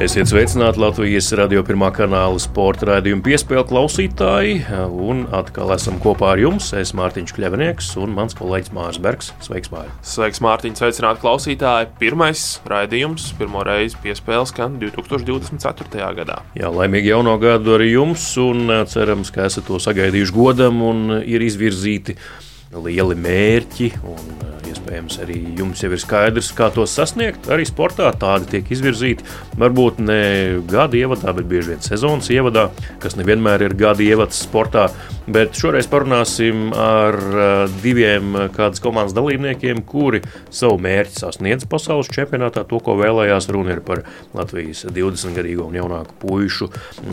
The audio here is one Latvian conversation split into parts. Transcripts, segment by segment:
Esiet sveicināti Latvijas radio pirmā kanāla sporta raidījuma piespēļu klausītāji. Un atkal esam kopā ar jums. Es Mārtiņš Kļavinieks un mans kolēģis Mārcis Bergs. Sveiks, Mārtiņ! Sveiks, Mārtiņ! Sveicināti klausītāji! Pirmais raidījums, pirmo reizi piespēles skan 2024. gadā. Jā, laimīgi jauno gadu arī jums un cerams, ka esat to sagaidījuši godam un ir izvirzīti lieli mērķi. Un, eh, iespējams, arī jums jau ir skaidrs, kā to sasniegt. Arī sportā tādi tiek izvirzīti. Varbūt ne gada ievadā, bet bieži vien sezonas ievadā, kas nevienmēr ir gada ievads sportā. Bet šoreiz parunāsim ar eh, diviem eh, kādas komandas dalībniekiem, kuri savu mērķi sasniedz pasaules čempionātā. To, ko vēlējās, runa ir par Latvijas 20-gadīgo un jaunāku puišu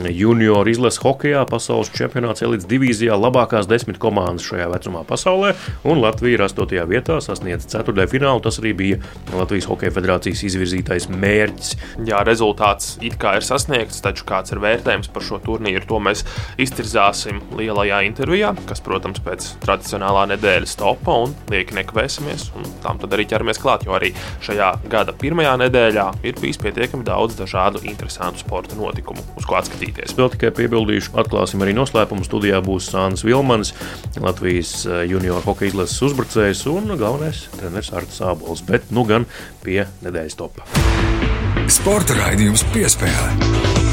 junioru izlases hokeja pasaules čempionāts elites divīzijā. Labākās desmit komandas šajā vecumā pasaulē, un Latvija ir 8. vietā, sasniedz 4. finālu. Tas arī bija Latvijas Hokeja federācijas izvirzītais mērķis. Jā, rezultāts it kā ir sasniegts, taču kāds ir vērtējums par šo turnīru, to mēs iztirzāsim lielajā intervijā, kas, protams, pēc tradicionālā nedēļas topa un lieki nekavēsimies. Tam tad arī ķeramies klāt, jo arī šajā gada pirmajā nedēļā ir bijis pietiekami daudz dažādu interesantu sporta notikumu, uz ko atskatīties. Vēl tikai piebildīšu, atklāsim arī noslēpumu. Studijā būs Sāns Vilmans, Latvijas junior hokeja izlases uzbrucējs un galvenais treneris Arts Sābols, bet nu gan pie nedēļas topā. Sporta raidījums piespēlē.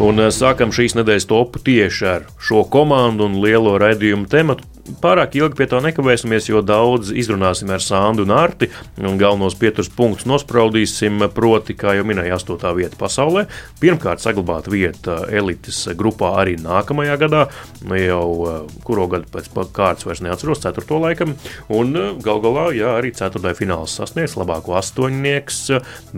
Un eh, sākam šīs nedēļas topu tieši ar šo komandu un lielo raidījumu tematu pārāk ilgi pie tā nekavēsimies, jo daudz izrunāsim ar Sandu un Arti. Un galvenos pieturas punktus nospraudīsim, proti, kā jau minēju, 8. vieta pasaulē. Pirmkārt, saglabāt vietu elites grupā arī nākamajā gadā, jau eh, kuro gadu pēc kārtas vairs neatceros, 4. laikam. Un eh, gal galā, jā, arī 4. fināls sasniegs labāko astoņnieks.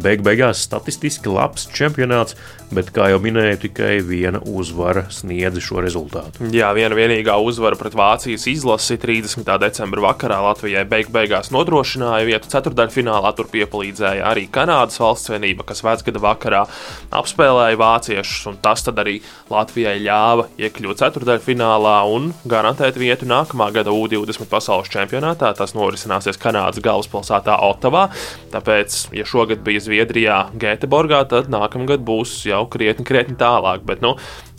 Beig beigās statistiski labs čempionāts, bet, kā jau minēju, tikai viena uzvara sniedza šo rezultātu. Jā, viena vienīgā uzvara pret Vācijas izlasi izlasi 30. decembra vakarā Latvijai beig beigās nodrošināja vietu ceturdaļfinālā. Tur piepalīdzēja arī Kanādas valsts vienība, kas vecgada vakarā apspēlēja vāciešus, un tas arī Latvijai ļāva iekļūt ceturdaļfinālā un garantēt vietu nākamā gada U20 pasaules čempionātā. Tas norisināsies Kanādas galvaspilsētā Otavā. Tāpēc, ja šogad bija Zviedrijā, Gēteborgā, tad nākamgad būs jau krietni, krietni tālāk. Bet, nu,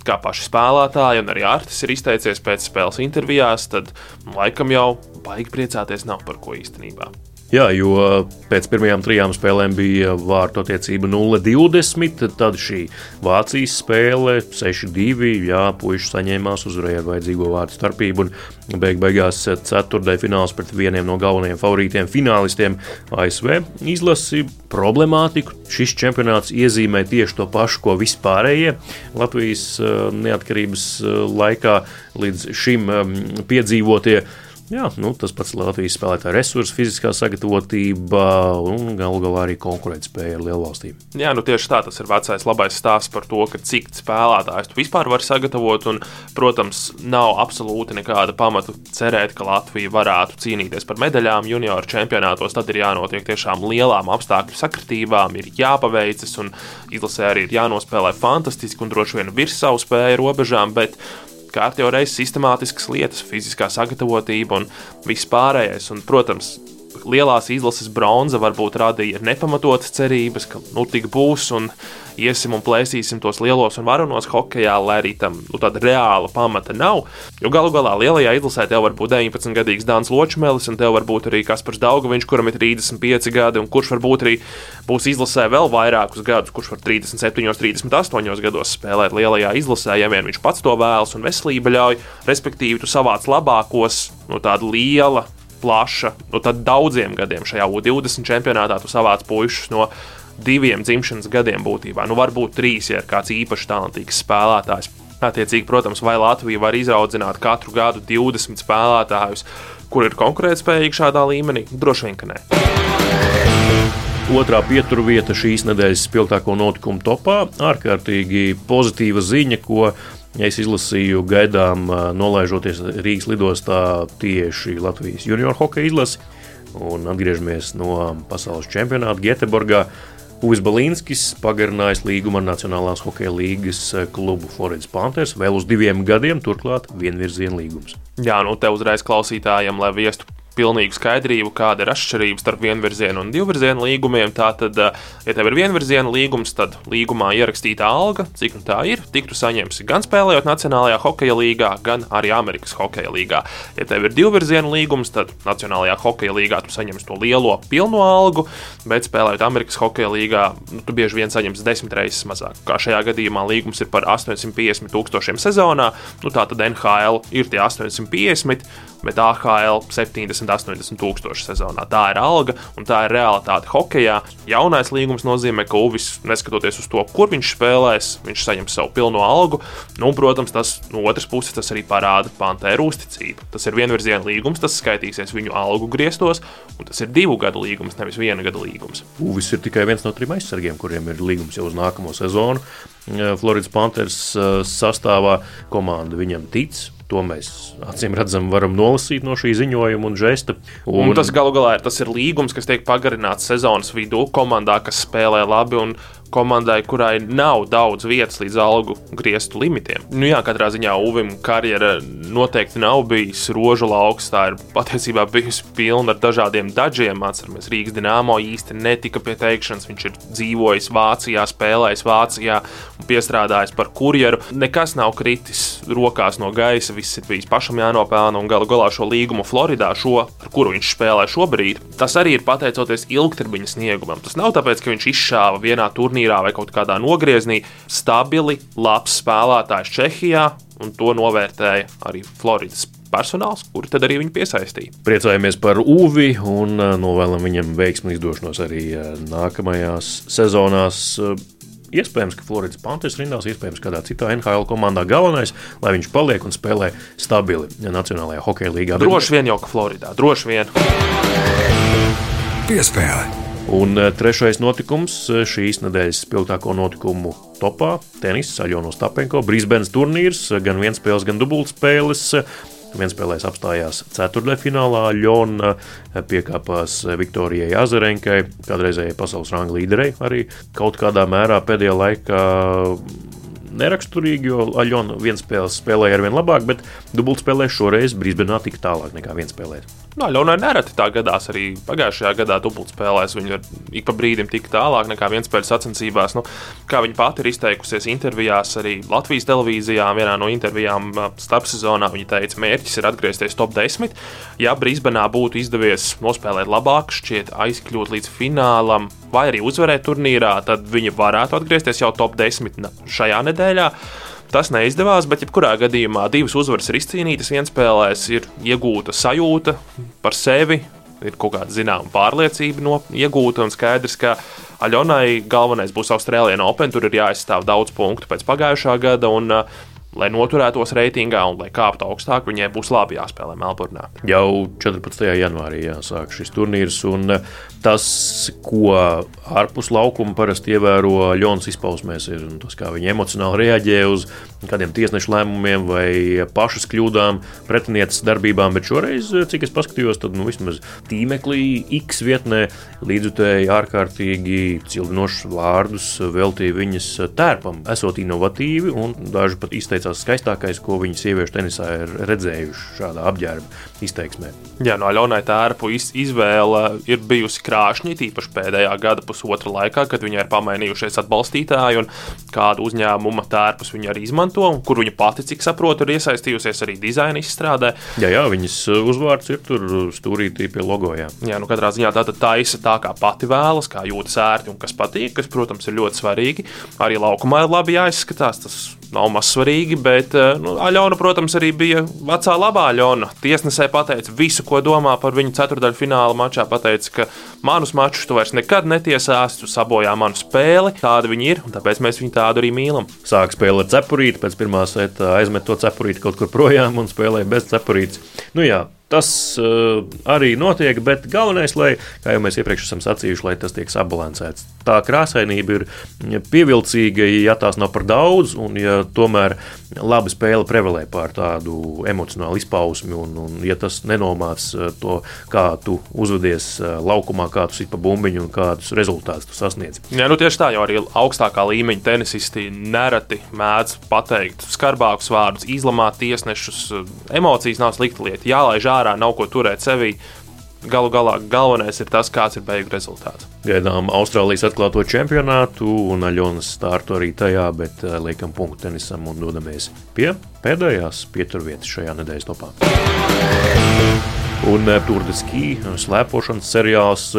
kā paši spēlētāji, un arī Artis ir izteicies pēc spēles intervijās, tad laikam jau baigi priecāties nav par ko īstenībā. Jā, jo pēc pirmajām trijām spēlēm bija vārtu attiecība 0-20, tad šī Vācijas spēle 6-2. Jā, puiši saņēmās, uzvarēja ar vajadzīgo vārtu starpību. Un beig beigās ceturtajā fināls pret vieniem no galvenajiem favorītiem finālistiem ASV izlasi problemātiku. Šis čempionāts iezīmē tieši to pašu, ko vispārējie Latvijas eh, neatkarības eh, laikā līdz šim eh, piedzīvotie Jā, nu, tas pats Latvijas spēlētāja resursi, fiziskā sagatavotība un galu galā arī konkurētspēja ar lielvalstīm. Jā, nu tieši tā tas ir vecais labais stāsts par to, cik spēlētājs tu vispār vari sagatavot. Un, protams, nav absolūti nekāda pamata cerēt, ka Latvija varētu cīnīties par medaļām junioru čempionātos. Tad ir jānotiek tiešām lielām apstākļu sakritībām, ir jāpaveicas un izlasē arī ir jānospēlē fantastiski un droši vien virs savu spēju robežām. Bet kārtībā reizes sistemātiskas lietas, fiziskā sagatavotība un viss pārējais. Un, protams, lielās izlases bronza varbūt radīja nepamatotas cerības, ka nu tik būs un iesim un plēsīsim tos lielos un varonos hokeja, lai arī tam nu, tāda reāla pamata nav. Jo galu galā lielajā izlasē tev var būt 19 gadīgs Dāns Ločmēlis, un tev var būt arī Kaspars Daugaviņš, kuram ir 35 gadi, un kurš varbūt arī būs izlasē vēl vairākus gadus, kurš var 37, 38 gados spēlēt lielajā izlasē, ja vien viņš pats to vēlas un veselība ļauj. Respektīvi, tu savāc labākos no tāda liela plaša, nu, daudziem gadiem šajā U20 čempionātā tu savāc puikas no diviem dzimšanas gadiem būtībā. Nu, varbūt trīs, ja ir kāds īpaši talantīgs spēlētājs. Attiecīgi, protams, vai Latvija var izaudzināt katru gadu 20 spēlētājus, kur ir konkurētspējīgi šādā līmenī? Droši vien, ka nē. Otrā pieturvieta šīs nedēļas spilgtāko notikumu topā - ārkārtīgi pozitīva ziņa, ko Es izlasīju, gaidām, nolaižoties Rīgas lidostā tieši Latvijas junior hokeja izlasi. Un atgriežamies no pasaules čempionāta Göteborgā. Uvis Balīnskis pagarinājis līgumu ar Nacionālās hokeja līgas klubu Floridas Panthers vēl uz diviem gadiem, turklāt vienvirziena līgums. Jā, nu te uzreiz klausītājiem, lai viestu pilnīgu skaidrību, kāda ir atšķirība starp vienvirzienu un divvirzienu līgumiem. Tātad, eh, ja tev ir vienvirziena līgums, tad līgumā ierakstīta alga, cik nu tā ir, tik tu saņemsi gan spēlējot Nacionālajā hokeja līgā, gan arī Amerikas hokeja līgā. Ja tev ir divvirziena līgums, tad Nacionālajā hokeja līgā tu saņemsi to lielo pilno algu, bet spēlējot Amerikas hokeja līgā, nu, tu bieži vien saņemsi desmit reizes mazāk. Kā šajā gadījumā līgums ir par 850 tūkstošiem sezonā, nu tā tad NHL ir tie 850 bet AHL 70, 80 tūkstoši sezonā. Tā ir alga un tā ir realitāte hokeja. Jaunais līgums nozīmē, ka Uvis, neskatoties uz to, kur viņš spēlēs, viņš saņem savu pilno algu. Nu, protams, tas no otras puses tas arī parāda Pantēru uzticību. Tas ir vienvirziena līgums, tas skaitīsies viņu algu griestos, un tas ir divu gadu līgums, nevis viena gada līgums. Uvis ir tikai viens no trim aizsargiem, kuriem ir līgums jau uz nākamo sezonu. Floridas Panthers eh, sastāvā komanda viņam tic, To mēs acīm redzam, varam nolasīt no šī ziņojuma un žesta. Un, un tas galu galā ir, tas ir līgums, kas tiek pagarināts sezonas vidū komandā, kas spēlē labi un komandai, kurai nav daudz vietas līdz algu griestu limitiem. Nu, jā, katrā ziņā Uvim karjera noteikti nav bijis rožu lauks. Tā ir patiesībā bijusi pilna ar dažādiem dažiem. Atceramies, Rīgas dīnāmo īsti netika pie teikšanas. Viņš ir dzīvojis Vācijā, spēlējis Vācijā un piestrādājis par kurjeru. Nekas nav kritis rokās no gaisa, viss ir bijis pašam jānopelna un galu galā šo līgumu Floridā, šo, ar kuru viņš spēlē šobrīd, tas arī ir pateicoties ilgtermiņa sniegumam. Tas nav tāpēc, ka viņš izšāva vienā turnīrā vai kaut kādā nogriezienī. Stabili, labs spēlētājs Čehijā, un to novērtēja arī Floridas personāls, kuri tad arī viņu piesaistīja. Priecājamies par Uvi un uh, novēlam viņam veiksmu izdošanos arī uh, nākamajās sezonās. Iespējams, ka Floridas Panthers rindās, iespējams, kādā citā NHL komandā galvenais, lai viņš paliek un spēlē stabili Nacionālajā hokeja līgā. Droši vien jau, ka Floridā, droši vien. Piespēle. Un eh, trešais notikums eh, šīs nedēļas spilgtāko notikumu topā - tenis, Aļonas Tapenko, Brisbanes turnīrs, gan viens spēles, gan dubultspēles. Vienspēlēs apstājās ceturdaļfinālā. Ļona piekāpās Viktorijai Azarenkai, kādreizējai pasaules ranga līderei. Arī kaut kādā mērā pēdējā laikā neraksturīgi, jo Aļona viens spēles spēlēja ar vien labāk, bet dubultspēlē šoreiz Brisbanā tika tālāk nekā viens spēlēt. No, Ļaunai nereti tā gadās arī pagājušajā gadā dubultspēlēs. Viņa ik pa brīdim tika tālāk nekā vienspēļu sacensībās. Nu, kā viņa pati ir izteikusies intervijās, arī Latvijas televīzijā, vienā no intervijām starpsezonā, viņa teica, mērķis ir atgriezties top 10. Ja Brisbanā būtu izdevies nospēlēt labāk, šķiet aizkļūt līdz finālam vai arī uzvarēt turnīrā, tad viņa varētu atgriezties jau top 10 šajā nedēļā. Tas neizdevās, bet jebkurā gadījumā divas uzvaras ir izcīnītas. Viens spēlēs ir iegūta sajūta par sevi, ir kaut kāda zināma pārliecība no iegūta un skaidrs, ka Aļonai galvenais būs Austrālijas Open. Tur ir jāizstāv daudz punktu pēc pagājušā gada. Un, uh, lai noturētos reitingā un lai kāptu augstāk, viņai būs labi jāspēlē Melburnā. Jau 14. janvārī jāsāk šis turnīrs, un eh, tas, ko ārpus laukuma parasti ievēro Ļons izpausmēs, ir tas, kā viņi emocionāli reaģē uz kādiem tiesnešu lēmumiem vai pašas kļūdām, pretinieces darbībām, bet šoreiz, cik es paskatījos, tad nu, vismaz tīmeklī X vietnē līdzutēji ārkārtīgi cildinošus vārdus veltīja viņas tērpam, esot inovatīvi un daži pat izteicās skaistākais, ko viņa sieviešu tenisā ir redzējuši šādā apģērba izteiksmē. Jā, no Aļonai tērpu izvēle ir bijusi krāšņa, tīpaši pēdējā gada pusotra laikā, kad viņai ir pamainījušies atbalstītāji un kādu uzņēmuma tērpus viņa arī izmanto, un kur viņa pati, cik saprotu, ir iesaistījusies arī dizaina izstrādē. Jā, jā viņas uzvārds ir tur stūrītī pie logo. Jā, jā nu katrā ziņā tā taisa tā, kā pati vēlas, kā jūtas ērti un kas patīk, kas, protams, ir ļoti svarīgi. Arī laukumā ir labi jāizskatās. Tas nav maz svarīgi, bet eh, nu, Aļona, protams, arī bija vecā labā Aļona. Tiesnesē pateica visu, ko domā par viņu ceturdaļu fināla mačā. Pateica, ka manus mačus tu vairs nekad netiesāsi, tu sabojā manu spēli. Tāda viņi ir, un tāpēc mēs viņu tādu arī mīlam. Sāk spēlēt cepurīti, pēc pirmā seta aizmet to cepurīti kaut kur projām un spēlēja bez cepurītes. Nu jā, Tas uh, arī notiek, bet galvenais, lai, kā jau mēs iepriekš esam sacījuši, lai tas tiek sabalansēts. Tā krāsainība ir pievilcīga, ja tās nav par daudz, un ja tomēr laba spēle prevalē pār tādu emocionālu izpausmi, un, un ja tas nenomāc uh, to, kā tu uzvedies uh, laukumā, kā tu sit pa bumbiņu un kādus rezultātus tu sasniedz. Jā, nu tieši tā, jo arī augstākā līmeņa tenisisti nereti mēdz pateikt skarbākus vārdus, izlamāt tiesnešus. Emocijas nav slikta lieta. Jālaiž ārā ārā, nav ko turēt sevī. Galu galā galvenais ir tas, kāds ir beigu rezultāts. Gaidām Austrālijas atklāto čempionātu un Aļonas startu arī tajā, bet eh, liekam punktu tenisam un dodamies pie pēdējās pieturvietas šajā nedēļas topā. Un eh, Tour de Ski slēpošanas seriāls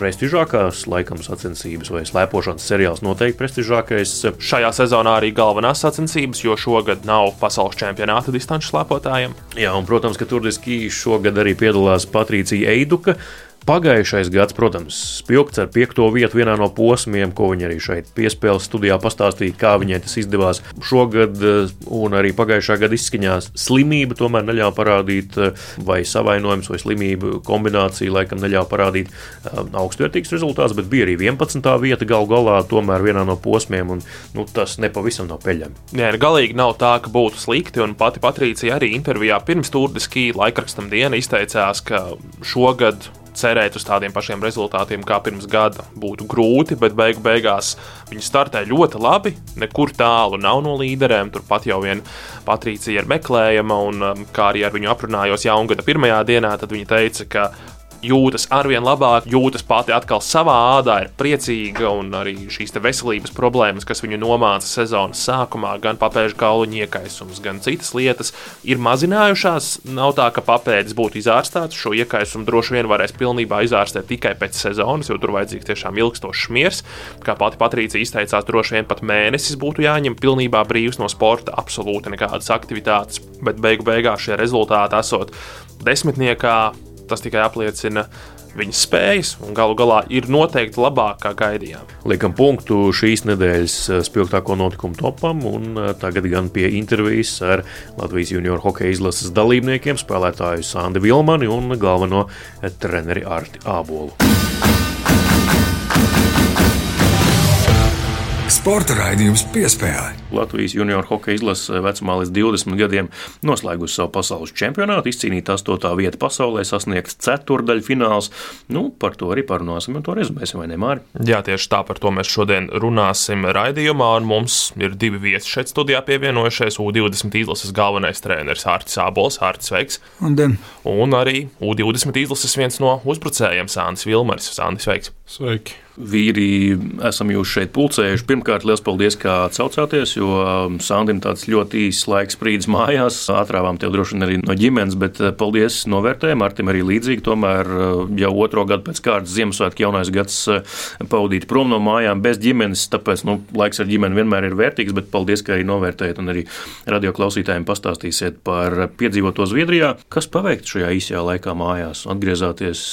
prestižākās, laikam, sacensības vai slēpošanas seriāls noteikti prestižākais. Šajā sezonā arī galvenās sacensības, jo šogad nav pasaules čempionāta distanču slēpotājiem. Jā, un, protams, ka tur šogad arī piedalās Patricija Eiduka. Pagājušais gads, protams, spilgts ar piekto vietu vienā no posmiem, ko viņi arī šeit piespēles studijā pastāstīja, kā viņai tas izdevās. Šogad eh, un arī pagājušā gada izskaņās slimība tomēr neļāva parādīt, eh, vai savainojums vai slimību kombinācija laikam neļāva parādīt eh, augstvērtīgs rezultāts, bet bija arī 11. vieta gal galā tomēr vienā no posmiem, un nu, tas nepavisam nav peļami. Nē, galīgi nav tā, ka būtu slikti, un pati Patricija arī intervijā pirms Tūrdiskī laikrakstam diena izteicās, ka šogad cerēt uz tādiem pašiem rezultātiem kā pirms gada būtu grūti, bet beigu beigās viņi startē ļoti labi. Nekur tālu nav no līderiem. Turpat jau vien Patricija ir meklējama, un um, kā arī ar viņu aprunājos jaungada pirmajā dienā, tad viņa teica, ka jūtas arvien labāk, jūtas pati atkal savā ādā, ir priecīga un arī šīs veselības problēmas, kas viņu nomāca sezonas sākumā, gan papēžu kauliņa iekaisums, gan citas lietas, ir mazinājušās. Nav tā, ka papēdis būtu izārstāts. Šo iekaisumu droši vien varēs pilnībā izārstēt tikai pēc sezonas, jo tur vajadzīgs tiešām ilgstošs miers. Kā pati Patricija izteicās, droši vien pat mēnesis būtu jāņem pilnībā brīvs no sporta, absolūti nekādas aktivitātes, bet beigu beigās šie rezultāti esot desmitniekā tas tikai apliecina viņas spējas, un galu galā ir noteikti labāk, kā gaidījām. Liekam punktu šīs nedēļas eh, spilgtāko notikumu topam, un eh, tagad gan pie intervijas ar Latvijas junior hokeja izlases dalībniekiem, spēlētāju Sandu Vilmani un galveno treneri Arti Ābolu. Sporta raidījums piespēlē. Latvijas junior hokeja izlase vecumā līdz 20 gadiem noslēgusi savu pasaules čempionātu, izcīnīta 8. vieta pasaulē, sasniegts ceturdaļu fināls. Nu, par to arī parunāsim un to rezumēsim, vai ne, Māri? Jā, tieši tā par to mēs šodien runāsim raidījumā, un mums ir divi viesi šeit studijā pievienojušies. U20 izlases galvenais treneris Hārts Sābols, Hārts Sveiks. Un, den. un arī U20 izlases viens no uzbrucējiem Sānis Vilmers. Sānis Sveiks! Sveiki! Vīri, esam jūs šeit pulcējuši. Pirmkārt, liels paldies, ka atsaucāties, jo um, Sandim tāds ļoti īsts laiks brīdis mājās. Atrāvām tev droši vien arī no ģimenes, bet uh, paldies novērtējumu. Artim arī līdzīgi. Tomēr uh, jau otro gadu pēc kārtas Ziemassvētku jaunais gads uh, pavadīt prom no mājām bez ģimenes. Tāpēc nu, laiks ar ģimeni vienmēr ir vērtīgs, bet paldies, ka arī novērtējat un arī radio klausītājiem pastāstīsiet par piedzīvoto Zviedrijā. Kas paveikt šajā īsajā laikā mājās? Atgriezāties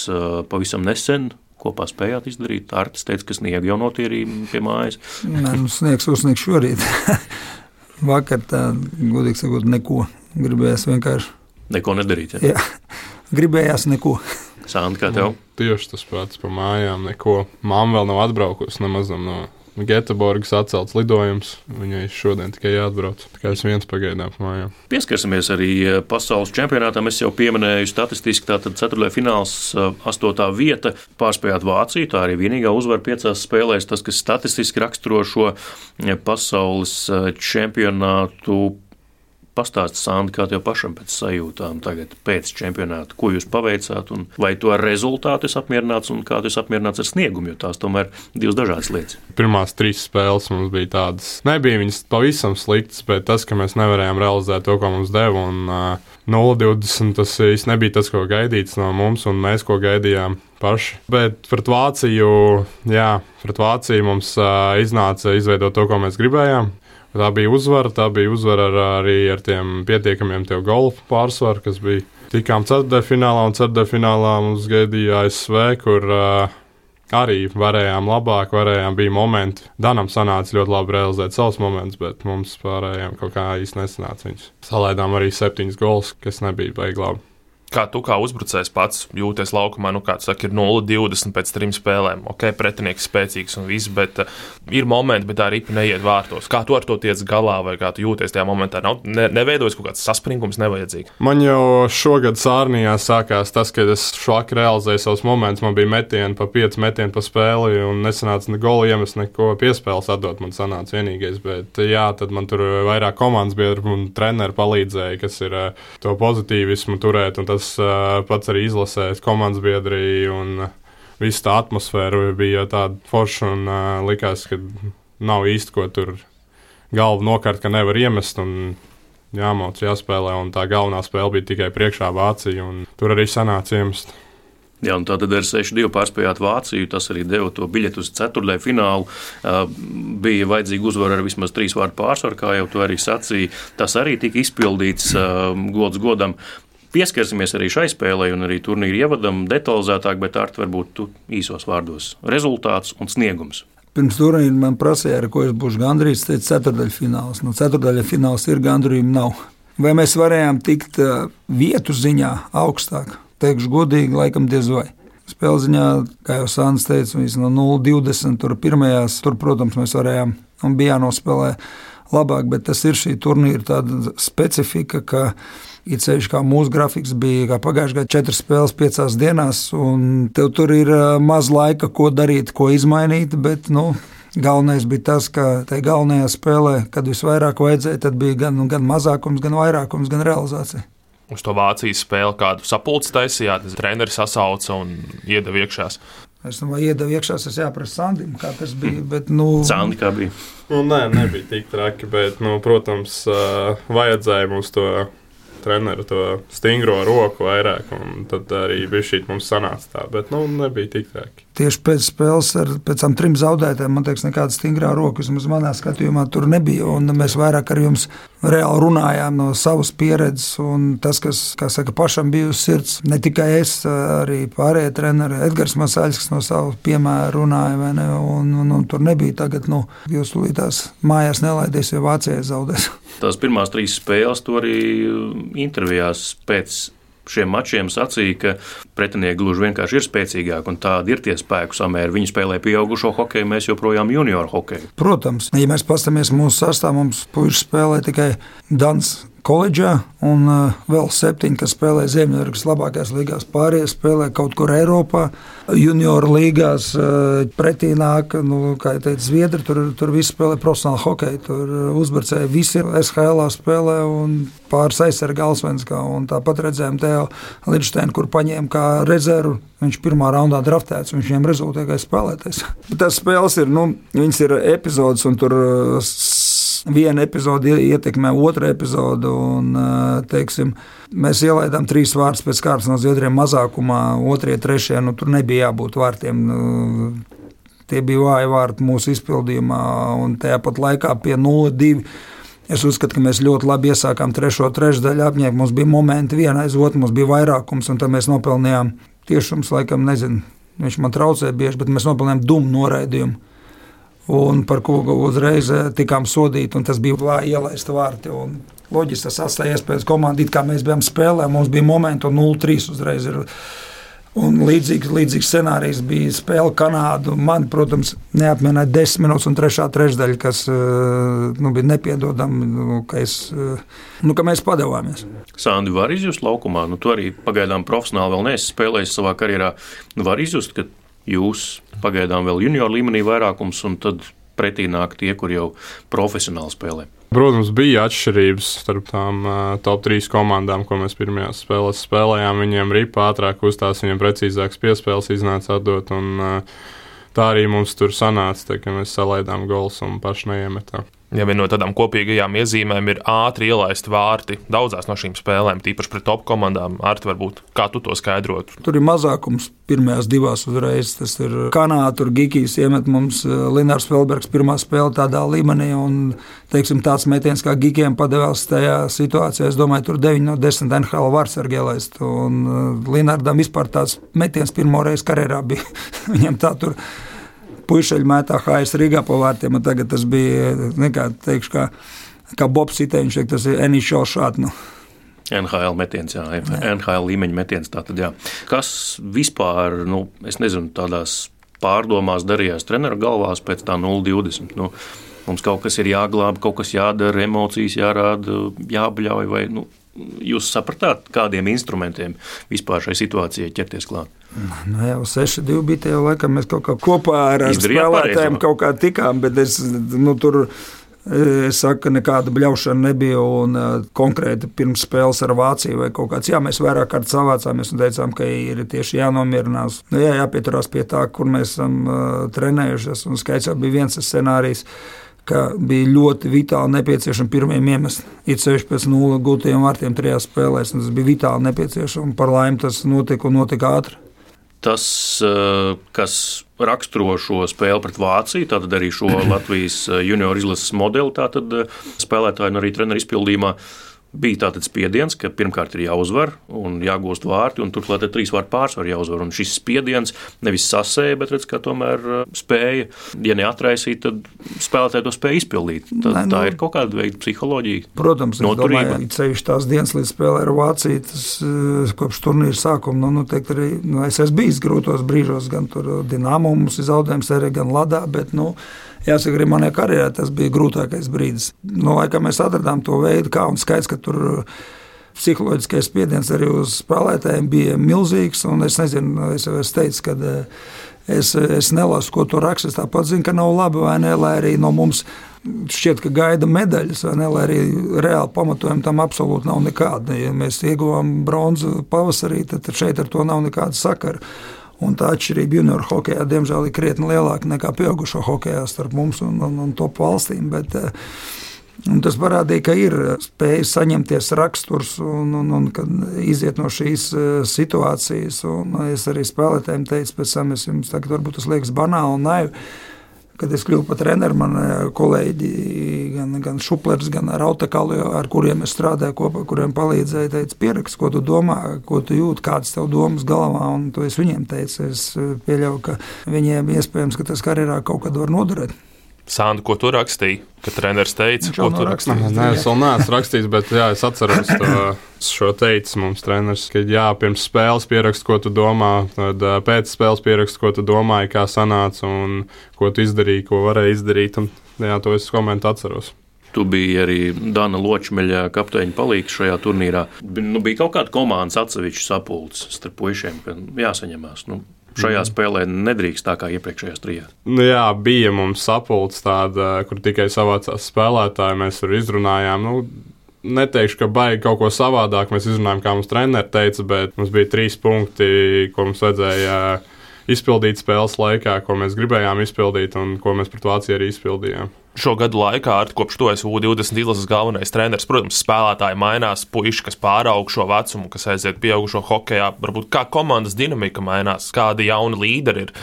pavisam nesen kopā spējāt izdarīt? Artis teica, ka sniega jau notīrīja pie mājas. Nē, nu, sniegs uzsniegs šorīt. Vakar tā, godīgi sakot, neko. Gribējās vienkārši. Neko nedarīt. Ja? Jā, gribējās neko. Sāni, kā tev? Nu, tieši tas pats par mājām. Neko. Māma vēl nav atbraukusi nemazam no Göteborgas atcelts lidojums. Viņai šodien tikai jāatbrauc. Tikai es viens pagaidām mājā. Pieskarsimies arī eh, pasaules čempionātam. Es jau pieminēju, statistiski tātad ceturtajā fināls, eh, astotā vieta. Pārspējāt Vāciju. Tā arī vienīgā uzvara piecās spēlēs. Tas, kas statistiski raksturo šo eh, pasaules čempionātu Pastāstiet, Sandi, kā tev pašam pēc sajūtām tagad, pēc čempionāta, ko jūs paveicāt, un vai to ar rezultātu esat apmierināts, un kā jūs apmierināts ar sniegumu, jo tās tomēr divas dažādas lietas. Pirmās trīs spēles mums bija tādas, nebija viņas pavisam sliktas, bet tas, ka mēs nevarējām realizēt to, ko mums deva, un uh, 0,20 tas īsti nebija tas, ko gaidīts no mums, un mēs ko gaidījām paši. Bet pret Vāciju, jā, pret Vāciju mums uh, iznāca izveidot to, ko mēs gribējām. Tā bija uzvara, tā bija uzvara ar, arī ar tiem pietiekamiem golfa pārsvaru, kas bija. Tikām ceturtajā finālā, un ceturtajā finālā mums gaidīja ASV, kur uh, arī varējām labāk, varējām, bija momenti. Danam sanāca ļoti labi realizēt savus momentus, bet mums pārējiem kaut kā īsti nesanāca viņus. Salaidām arī septiņus gols, kas nebija baigi labi. Kā tu kā uzbrucējs pats jūties laukumā, nu, kāds saka, ir 0-20 pēc trim spēlēm. Ok, pretinieks spēcīgs un viss, bet uh, ir momenti, bet tā ripa neiet vārtos. Kā tu ar to tiec galā, vai kā tu jūties tajā momentā? Nav ne, neveidojas kaut kāds saspringums, nevajadzīgs. Man jau šogad sārnijā sākās tas, ka es švaki realizēju savus momentus. Man bija metieni pa 5 metienu pa spēli, un nesanāca ne goli iemest, neko piespēles atdot. Man sanāca vienīgais, bet jā, tad man tur vairāk komandas biedru un treneru palīdzēja, kas ir uh, to pozitīvismu turēt tas uh, pats arī izlasēs komandas biedri un viss tā atmosfēra bija tāda forša un likās, ka nav īsti ko tur galvu nokārt, ka nevar iemest. Jāmauc, jāspēlē, un tā galvenā spēle bija tikai priekšā Vācija, un tur arī sanāca iemest. Jā, un tātad ar 6-2 pārspējāt Vāciju. Tas arī deva to biļeti uz ceturtajā finālu. Bija vajadzīga uzvara ar vismaz trīs vārdu pārsvaru, kā jau to arī sacīja. Tas arī tika izpildīts gods godam. Pieskarsimies arī šai spēlei un arī turnīra ievadam detalizētāk, bet ar varbūt tu īsos vārdos - rezultāts un sniegums. Pirms turnīra man prasīja, ar ko es būšu gandrīz, teica, ceturdaļfināls. Nu, ceturdaļfināls ir gandrīz nav. Vai mēs varējām tikt vietu ziņā augstāk? Teikšu godīgi, laikam diez vai. Spēles ziņā, kā jau Sāns teica, no 0,20 tur pirmajās, tur, protams, mēs varējām un bija jānospēlē labāk, bet tas ir šī turnīra specifika, ka Ir ceļš, kā mūsu grafiks bija pagājušajā gadā, četras spēles piecās dienās, un tev tur ir maz laika, ko darīt, ko izmainīt. Bet, nu, Galvenais bija tas, ka tajā galvenajā spēlē, kad visvairāk vajadzēja, tad bija gan, gan mazākums, gan vairākums, gan realizācija. Uz to Vācijas spēli kādu sapulci taisījāt, treneris sasauca un iedeva iekšā. Es domāju, iedeva iekšā, tas jāprasa Sandim, kā tas bija. Bet, nu, Sandi kā bija? Nu, nē, nebija tik traki, bet, nu, protams, vajadzēja mums to treneru to stingro roku vairāk, un tad arī bija šī mums sanāca tā, bet nu, nebija tik traki. Tieši pēc spēles ar pēc tam trim zaudētājiem, man liekas, nekāda stingrā roka vismaz manā skatījumā tur nebija, un mēs vairāk ar jums reāli runājām no savas pieredzes, un tas, kas, saka, pašam bija uz sirds, ne tikai es, arī pārējie treneri, Edgars Masāļs, kas no savas piemēra runāja, ne, un, un, un tur nebija tagad, nu, jūs tūlītās mājās nelaidies, jo Vācijai zaudēs. Tās pirmās trīs spēles, to arī intervijās pēc šiem mačiem sacīja, ka pretinieki gluži vienkārši ir spēcīgāki un tādi ir tie spēku samēri. Viņi spēlē pieaugušo hokeju, mēs joprojām junioru hokeju. Protams, ja mēs paskatāmies mūsu sastāvā, mums puikas spēlē tikai Dans koledžā, un uh, vēl septiņi, kas spēlē Ziemeļamerikas labākajās līgās. Pārējie spēlē kaut kur Eiropā, junioru līgās. Uh, pretī nāk, nu, kā jau teicu, Zviedri, tur, tur visi spēlē profesionāli hokeju. Tur uh, uzbrucēji visi SHL spēlē un pāris aizsarga Alsvenskā. Tāpat redzējām Teo Lidsteinu, kur paņēma kā rezervu. Viņš pirmā raundā draftēts, viņš viņam rezultātīgais spēlētājs. Tās spēles ir, nu, viņas ir epizodes un tur viena epizode ietekmē otru epizodu. Un, teiksim, mēs ielaidām trīs vārdus pēc kārtas no Zviedriem mazākumā, otrie, trešie. Nu, tur nebija jābūt vārtiem. Nu, tie bija vāji vārti mūsu izpildījumā, un tajā pat laikā pie 0-2. Es uzskatu, ka mēs ļoti labi iesākām trešo trešdaļu apņēmu. Mums bija momenti viena aiz otru, mums bija vairākums, un tad mēs nopelnījām tiešums, laikam, nezinu. Viņš man traucēja bieži, bet mēs nopelnījām dumu noraidījumu un par ko uzreiz eh, tikām sodīti. Tas bija ielaista vārti. Loģiski tas atstāja iespējas komandai, kā mēs bijām spēlē. Mums bija momenti, un 0-3 uzreiz ir. Un līdzīgs, līdzīgs scenārijs bija spēle Kanādu. Man, protams, neapmienāja desmit minūtes un trešā trešdaļa, kas eh, nu, bija nepiedodama, nu, ka, es, eh, nu, ka mēs padevāmies. Sandi var izjust laukumā, nu, tu arī pagaidām profesionāli vēl neesi spēlējis savā karjerā. Nu, var izjust, ka jūs pagaidām vēl junior līmenī vairākums, un tad pretī nāk tie, kur jau profesionāli spēlē. Protams, bija atšķirības starp tām uh, top 3 komandām, ko mēs pirmajās spēlēs spēlējām. Viņiem ripa ātrāk uzstās, viņiem precīzākas piespēles iznāca atdot. Un, uh, tā arī mums tur sanāca, tā, ka mēs salaidām gols un paši neiemetām. Ja viena no tādām kopīgajām iezīmēm ir ātri ielaist vārti daudzās no šīm spēlēm, tīpaši pret top komandām, ar to varbūt kā tu to skaidrotu? Tur ir mazākums pirmajās divās uzreiz. Tas ir Kanāda, tur Gigijs iemet mums eh, Linārs Felbergs pirmā spēle tādā līmenī. Un, teiksim, tāds metiens kā Gigijam padevās tajā situācijā. Es domāju, tur 9 no 10 NHL vārds ar ielaist. Un uh, Linārdam vispār tāds metiens pirmo reizi karjerā bija. Viņam tā tur puišeļi mētā HS Rīgā pa vārtiem. Tagad tas bija, nekā, teikšu, kā, kā Bobs Itēņš, tas ir NHL šāds. Nu. NHL metiens, jā, jā. NHL līmeņa metiens. Tātad, jā. Kas vispār, nu, es nezinu, tādās pārdomās darījās treneru galvās pēc tā 0,20? Nu, mums kaut kas ir jāglābj, kaut kas jādara, emocijas jārāda, jābļauj. Vai, nu, jūs sapratāt, kādiem instrumentiem vispār šai situācijai ķerties klāt? Nu, jau 6-2 bija jau laikam, mēs kaut kā kopā ar, spēlētājiem kaut kā tikām, bet es nu, tur. Es saku, nekāda bļaušana nebija. Un, uh, konkrēti pirms spēles ar Vāciju vai kaut kāds. Jā, mēs vairāk kārt savācāmies un teicām, ka ir tieši jānomierinās. Nu, jā, jāpieturās pie tā, kur mēs esam uh, trenējušies. Un skaits jau bija viens scenārijs. Ka bija ļoti vitāli nepieciešams pirmiem iemest. It sevišķi pēc nulles gūtajiem vārtiem trijās spēlēs. Tas bija vitāli nepieciešams. Par laimi tas notika un notika ātri tas, eh, kas raksturo šo spēli pret Vāciju, tātad arī šo Latvijas eh, junior izlases modeli, tātad eh, spēlētāju un arī treneru izpildījumā bija tāds spiediens, ka pirmkārt ir jāuzvar un jāgūst vārti, un turklāt ir trīs vārtu pārsvaru jāuzvar. Un šis spiediens nevis sasēja, bet redz, tomēr uh, spēja, ja neatraisīt, tad spēlētāji to spēja izpildīt. Tad, ne, nu, tā ir kaut kāda veida psiholoģija. Protams, noturība. Ceļš tās dienas līdz spēlē ar Vāciju, tas uh, kopš turnīra sākuma, nu, nu, teikt, arī, nu, es esmu bijis grūtos brīžos, gan tur Dinamo mums ir zaudējums, arī gan Ladā, bet, nu, jāsaka, arī manā karjerā tas bija grūtākais brīdis. No nu, laika mēs atradām to veidu, kā un skaidrs, ka tur uh, psiholoģiskais spiediens arī uz spēlētājiem bija milzīgs. Es nezinu, es jau teicis, ka uh, es, es nelasu, ko tur raksta. Es tāpat zinu, ka nav labi, vai ne, lai arī no mums šķiet, ka gaida medaļas, ne, lai arī reāli pamatojumi tam absolūti nav nekāda. Ja mēs ieguvām bronzu pavasarī, tad šeit ar to nav nekāda sakara. Un tā atšķirība junior hokeja, diemžēl, ir krietni lielāka nekā pieaugušo hokeja starp mums un, un, un top valstīm. Bet, eh, Un tas parādīja, ka ir spēja saņemties raksturs un, un, un iziet no šīs eh, situācijas. Un es arī spēlētājiem teicu, pēc tam es jums tagad varbūt tas liekas banāli un naivi Kad es kļuvu par treneru, man kolēģi, gan, gan Šuplers, gan Rautakalu, ar kuriem es strādāju kopā, kuriem palīdzēja, teica, pierakst, ko tu domā, ko tu jūti, kādas tev domas galvā, un to es viņiem teicu. Es pieļauju, ka viņiem iespējams, ka tas karjerā kaut kad var noderēt. Sānu, ko tu rakstīji? Kad treneris teica, ko tu rakstīji? Nē, es vēl neesmu rakstījis, bet jā, es atceros to, šo teicu mums treneris, ka jā, pirms spēles pierakst, ko tu domā, tad pēc spēles pierakst, ko tu domāji, kā sanāca un ko tu izdarīji, ko varēji izdarīt. Un, jā, to es komentu atceros. Tu biji arī Dana Ločmeļa kapteiņa palīgs šajā turnīrā. Nu, bija kaut kāda komandas atsevišķa sapulce starp puišiem, ka jāsaņemās. Nu, šajā spēlē nedrīkst tā kā iepriekšējās trijās. Nu, jā, bija mums sapulce tāda, kur tikai savācās spēlētāji, mēs tur izrunājām. Nu, Neteikšu, ka baigi kaut ko savādāk. Mēs izrunājām, kā mums treneris teica, bet mums bija trīs punkti, ko mums vajadzēja izpildīt spēles laikā, ko mēs gribējām izpildīt un ko mēs pret Vāciju arī izpildījām šo gadu laikā, kopš to es U20 izlases galvenais treneris, protams, spēlētāji mainās, puiši, kas pāraug šo vecumu, kas aiziet pieaugušo hokeja, varbūt kā komandas dinamika mainās, kādi jauni līderi ir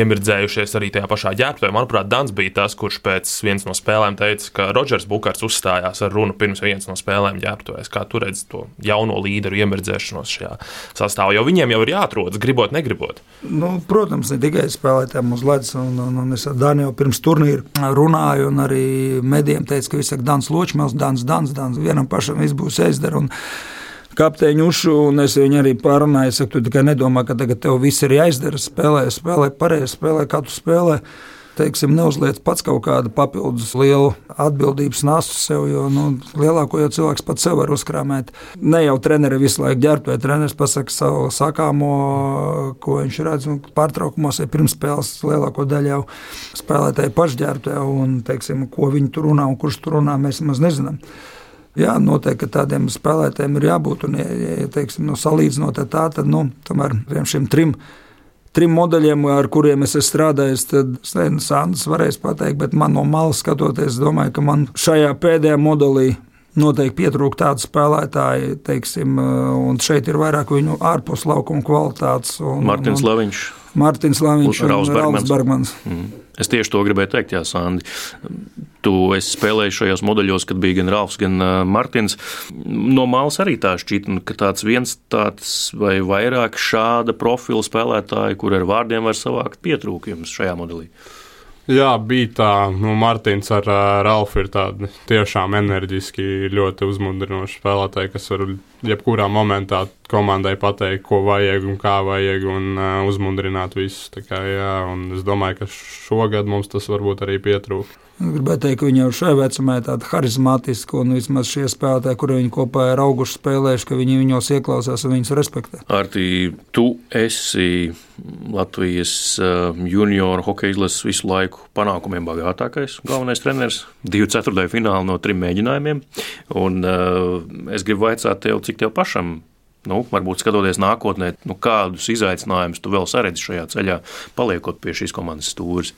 iemirdzējušies arī tajā pašā ģērbtuvē. Manuprāt, Dans bija tas, kurš pēc vienas no spēlēm teica, ka Rodžers Bukars uzstājās ar runu pirms vienas no spēlēm ģērbtuvēs. Kā tu redzi to jauno līderu iemirdzēšanos šajā sastāvā, jo viņiem jau ir jāatrodas, gribot, negribot. Nu, protams, ne tikai spēlētājiem uz ledus, un, un, un es ar Danielu pirms turnīra runāju. Un un arī medijiem teica, ka viss ir Dans Ločmēls, Dans, Dans, Dans, vienam pašam viss būs jāizdara. Kapteiņu ušu, un es viņu arī pārunāju. Es saku, tu tikai nedomā, ka tagad tev viss ir jāizdara. Spēlē, spēlē pareizi, spēlē, kā tu spēlē teiksim, neuzliec pats kaut kādu papildus lielu atbildības nastu sev, jo nu, lielāko jau cilvēks pats sev var uzkrāmēt. Ne jau treneri visu laiku ģērbt, vai treneris pasakā savu sakāmo, ko viņš redz pārtraukumos, vai pirmspēles lielāko daļu jau spēlētāji pašģērbtē, un teiksim, ko viņi tur runā un kurš tur runā, mēs maz nezinām. Jā, noteikti tādiem spēlētājiem ir jābūt. Un, ja, ja teiksim, nu, salīdzinot ar tā, tad nu, tomēr šiem trim trim modeļiem, ar kuriem es esmu strādājis, tad Sandrs varēs pateikt, bet man no malas skatoties, domāju, ka man šajā pēdējā modelī noteikti pietrūkst tādu spēlētāju, teiksim, un šeit ir vairāk viņu ārpus laukuma kvalitātes. Un, Martins Laviņš. Mārtiņš Lāviņš un Rauls Bergmans. Mm. Es tieši to gribēju teikt, Jā, Sandi. Tu esi spēlējis šajos modeļos, kad bija gan Rāfs, gan Martins. No malas arī tā šķita, ka tāds viens tāds vai vairāk šāda profila spēlētāji, kur ar vārdiem var savākt pietrūkumus šajā modelī. Jā, bija tā, nu, Mārtiņš ar uh, Ralfu ir tādi tiešām enerģiski, ļoti uzmundrinoši spēlētāji, kas var jebkurā momentā komandai pateikt, ko vajag un kā vajag, un uh, uzmundrināt visus. Kā, jā, un es domāju, ka šogad mums tas varbūt arī pietrūka. Gribētu teikt, ka viņi jau šajā vecumā ir tādi harizmātiski, un vismaz šie spēlētāji, kuriem viņi kopā ir auguši spēlējuši, ka viņi viņos ieklausās un viņus respektē. Arti, tu esi Latvijas uh, junioru hokeja izlases visu laiku panākumiem bagātākais galvenais treneris. Divu ceturdaļu finālu no trim mēģinājumiem. Un, uh, es gribu vaicāt tev, cik tev pašam nu, varbūt skatoties nākotnē, nu, kādus izaicinājumus tu vēl saredzi šajā ceļā, paliekot pie šīs komandas stūres.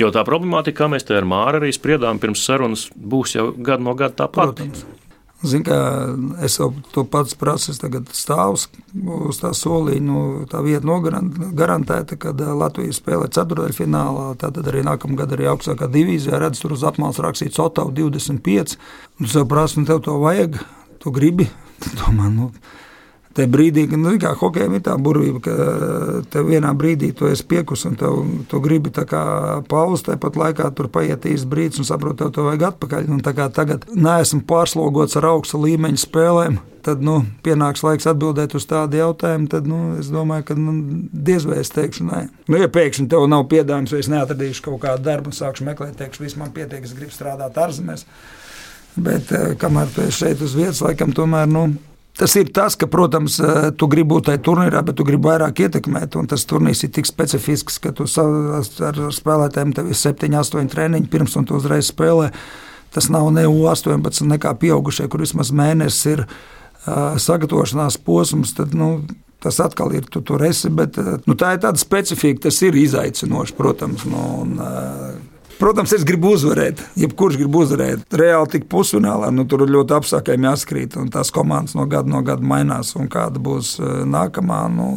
Jo tā problemātika, kā mēs te ar Māru arī spriedām pirms sarunas, būs jau gadu no gada tāpat. Protams. Zinu, ka es jau to pats prasu, tagad stāvus uz tā solīņa, nu, tā vieta nogarantēta, kad eh, Latvija spēlē ceturdaļfinālā. Tad arī nākamā gada arī augstākā divīzijā redz, tur uz apmals rakstīts Otavu 25. Nu, es jau prasu, nu, tev to vajag, tu gribi. Domā, nu, Tajā brīdī, kad nu, hokejam ir tā burvība, ka tev vienā brīdī tu esi piekus un tev, tu gribi paust, tāpat laikā tur paiet īsts brīdis un saproti, tev to vajag atpakaļ. Un, tagad neesmu pārslogots ar augsta līmeņa spēlēm. Tad nu, pienāks laiks atbildēt uz tādu jautājumu. Tad nu, es domāju, ka nu, diez vai es teikšu, nē. Nu, ja pēkšņi tev nav piedāvājums, vai es neatradīšu kaut kādu darbu un sākšu meklēt, teikšu, viss man pietiek, es gribu strādāt ārzemēs. Bet eh, kamēr tu esi šeit uz vietas, laikam tomēr. Nu, Tas ir tas, ka, protams, eh, tu gribi būt tajā turnīrā, bet tu gribi vairāk ietekmēt. Tas turnīrs ir tik specifisks, ka tu ar spēlētājiem tev ir 7, 8 treniņi pirms un tu uzreiz spēlē. Tas nav ne U18, nekā pieaugušie, kur vismaz mēnesis ir uh, sagatavošanās posms. Tad, nu, Tas atkal ir, tu tur esi, bet nu, tā ir tāda specifika, tas ir izaicinoši, protams. Nu, un, uh, Protams, es gribu uzvarēt. Jebkurš grib uzvarēt. Reāli tik pusfinālā, nu, tur ļoti apstākļiem jāskrīt. Un tās komandas no gada no gada mainās. Un kāda būs eh, nākamā? Nu,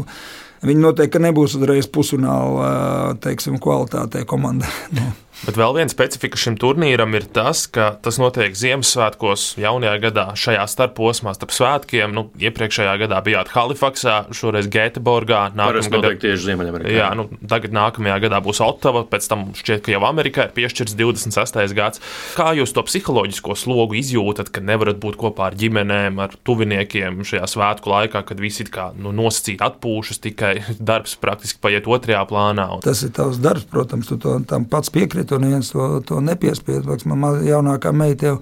Viņi noteikti nebūs uzreiz pusfināla teiksim, kvalitātē komandai. Bet vēl viena specifika šim turnīram ir tas, ka tas notiek Ziemassvētkos, jaunajā gadā, šajā starposmā starp svētkiem. Nu, iepriekšējā gadā bijāt Halifaksā, šoreiz Gēteborgā. Nākamā gada tieši Ziemeļamerikā. Jā, nu, tagad nākamajā gadā būs Ottava, pēc tam šķiet, ka jau Amerikā ir piešķirts 26. gads. Kā jūs to psiholoģisko slogu izjūtat, ka nevarat būt kopā ar ģimenēm, ar tuviniekiem šajā svētku laikā, kad visi kā nu, nosacīti atpūšas, tikai darbs praktiski paiet otrajā plānā? Un... Tas ir tavs darbs, protams, tu to tam pats piekrīti to neviens to, to nepiespied. Manā jaunākā meita jau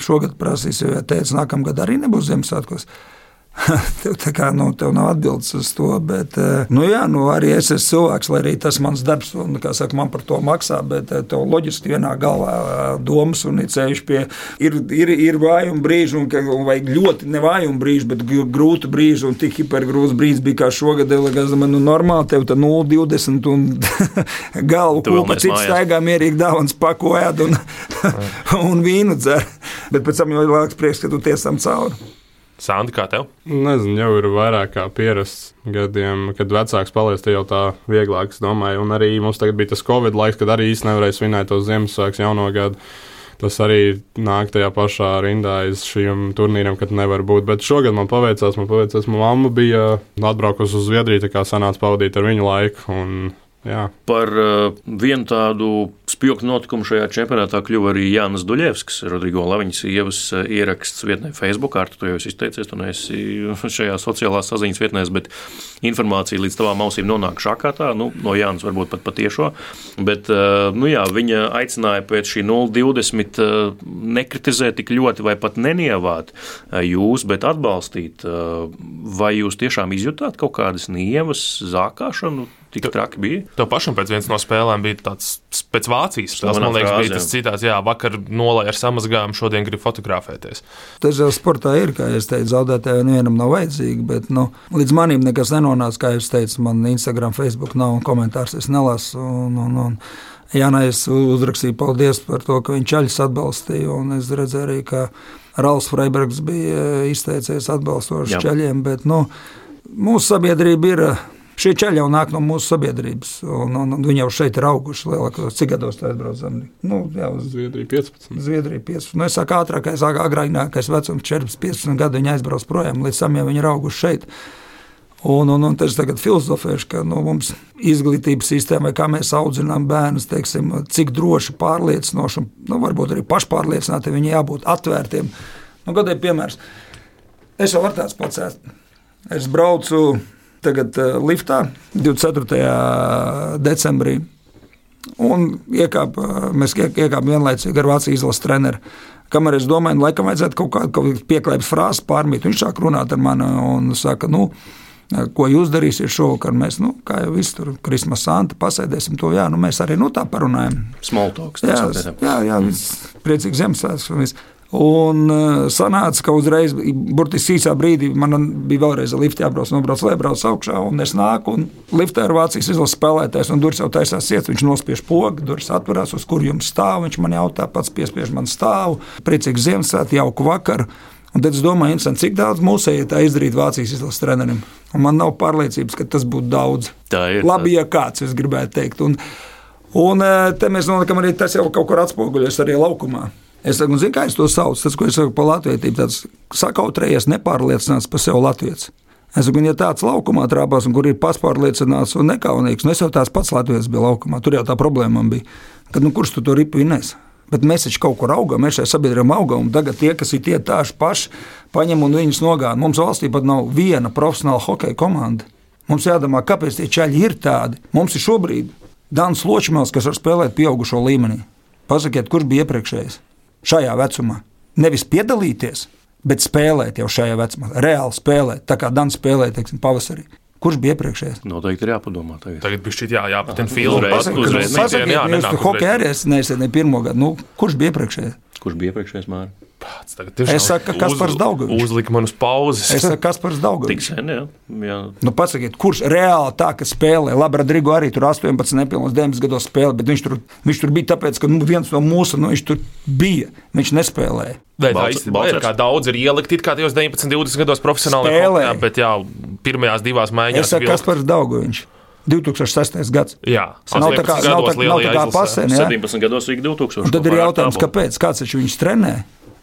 šogad prasīs, jo ja teica, nākamgad arī nebūs Ziemassvētkos. tev, kā, nu, tev nav atbildes uz to. Bet, eh, nu, jā, nu, arī es esmu cilvēks, lai arī tas mans darbs, un, saka, man par to maksā. Bet eh, tev loģiski vienā galvā eh, domas un ceļš pie ir, ir, ir vājuma brīži, un, un vajag ļoti nevājuma brīži, bet grūti brīži, un tik hipergrūts brīdis bija kā šogad. Gan nu, normāli tev tā 0,20 un galvu kūpa, cits staigā mierīgi dāvans pakojāt un, un vīnu dzer. Bet pēc tam jau ir lielāks prieks, ka tu tiesam cauri. Sandi, kā tev? Nezinu, jau ir vairāk kā pierasts gadiem, kad vecāks paliek, jau tā vieglāk, es domāju. Un arī mums tagad bija tas Covid laiks, kad arī īstenībā nevarēja svinēt tos Ziemassvētkus jauno gadu. Tas arī nāk tajā pašā rindā aiz šiem turnīriem, kad nevar būt. Bet šogad man paveicās, man paveicās, manā mamma bija atbraukusi uz Zviedriju, tā kā sanāca pavadīt ar viņu laiku. Un Jā. Par uh, vienu tādu spilgtu notikumu šajā čempionātā kļuva arī Jānis Duļevskis, Rodrigo Laviņas ievas uh, ieraksts vietnē Facebook. Ar to jau es izteicies, tu neesi šajā sociālās saziņas vietnēs, bet informācija līdz tavām ausīm nonāk šākātā, nu, no Jānis varbūt pat patiešo. Bet, uh, nu jā, viņa aicināja pēc šī 0,20 uh, nekritizēt tik ļoti vai pat nenievāt uh, jūs, bet atbalstīt. Uh, vai jūs tiešām izjutāt kaut kādas nievas zākāšanu? Tik traki bija. Tev pašam pēc vienas no spēlēm bija tāds pēc Vācijas spēles. Man liekas, frāzi, bija tas citāts, jā, vakar nolaiž ar samazgājumu, šodien grib fotografēties. Tas jau sportā ir, kā es teicu, zaudētājiem nevienam nav vajadzīgi, bet nu, līdz manim nekas nenonāca, kā jūs teicat, man Instagram, Facebook nav un komentārs es nelasu. Un, un, un, Jānis es uzrakstīju paldies par to, ka viņš aļas atbalstīja, un es redzēju arī, ka Rāls Freibergs bija izteicies atbalstoši ceļiem, bet nu, mūsu sabiedrība ir Šie ceļi jau nāk no mūsu sabiedrības, un, un, un viņi jau šeit ir auguši lielākos. Cik gados tā aizbraucam? Nu, jā, uz Zviedriju 15. Zviedrija 15. Nu, es saku, ātrākais, agrākais vecums, 14, 15 gadi viņi aizbrauc projām, līdz tam jau viņi ir auguši šeit. Un, un, un tas tagad filozofēšu, ka nu, mums izglītības sistēmai, kā mēs audzinām bērnus, teiksim, cik droši, pārliecinoši, un nu, varbūt arī pašpārliecināti viņi jābūt atvērtiem. Nu, Gadiem piemērs. Es jau varu tāds pats. Es braucu tagad uh, liftā 24. decembrī. Un iekāp, uh, mēs iekāpām vienlaicīgi ar Vācijas izlases treneru. Kamēr es domāju, nu, laikam vajadzētu kaut kādu pieklājības frāzi pārmīt, viņš sāk runāt ar mani un saka, nu, ko jūs darīsiet šovakar. Mēs, nu, kā jau viss tur, Krismas Santa, pasēdēsim to, jā, nu, mēs arī nu, tā parunājam. Smoltoks. Jā, jā, jā, jā priecīgs Ziemassvētks. Un uh, sanāca, ka uzreiz, burtiski īsā brīdī, man bija vēlreiz lifta jābrauc, nobrauc, lai brauc augšā, un es nāku, un liftā ir Vācijas izlases spēlētājs, un durvis jau taisās ciets, viņš nospiež pogu, durvis atverās, uz kur jums stāv, viņš man jautā, pats piespiež man stāvu, priecīgs Ziemassvētku, jauku vakaru. Un tad es domāju, cik daudz mūsēji tā izdarīt Vācijas izlases trenerim. Un man nav pārliecības, ka tas būtu daudz. Tā ir. Labi, ja kāds, es gribētu teikt. Un, un eh, te mēs nonākam arī tas jau kaut kur atspoguļojas arī laukumā. Es saku, zinu, kā es to saucu. Tas, ko es saku par latvietību, tāds sakautrējies, nepārliecināts par sevi latviečs. Es saku, ja tāds laukumā trāpās, kur ir pašpārliecināts un nekaunīgs, nu es jau tās pats Latvijas bija laukumā, tur jau tā problēma bija. Kad, nu, kurš tu to ripu nes? Bet mēs taču kaut kur augam, mēs šajā sabiedrībā augam, un tagad tie, kas ir tie tāši paši, paņem un viņus nogāna. Mums valstī pat nav viena profesionāla hokeja komanda. Mums jādomā, kāpēc tie ceļi ir tādi. Mums ir šobrīd Dāns Ločmēls, kas var spēlēt pieaugušo līmenī. Pasakiet, kurš bija iepriekšējais? Šajā vecumā. Nevis piedalīties, bet spēlēt jau šajā vecumā, reāli spēlēt, tā kā Dārns spēlēja teiksim, pavasarī. Kurš bija iepriekšējais? Noteikti ir jāpadomā. Tagad, tagad bija šī jā, jāpatina filma. Uzreiz, jā, jā, hokeja arī es nesenu pirmo gadu. Nu, kurš bija iepriekšējais? Kurš bija iepriekšējais Mārcis? Pats, es saku, kas par daudz. Uzlika man uz pauzes. Es saku, kas par daudz. Tik sen, jā. jā. Nu, pasakiet, kurš reāli tā, ka spēlē? Labi, Rodrigo arī tur 18, nepilnos 9 gados spēlē, bet viņš tur, viņš tur bija tāpēc, ka nu, viens no mūsu, nu, viņš tur bija. Viņš nespēlēja. Vai tā īstenībā ir? Kā daudz ir ielikt, kā tajos 19, 20 gados profesionāli spēlē, bet jā, pirmajās divās maiņās. Es saku, kas par viņš. 2006. gads. Jā, tas nav tā kā, nav tā, nav tā kā pasēne. 17 gados bija 2000. Un tad ir jautājums, kāpēc? Kāds taču viņus trenē?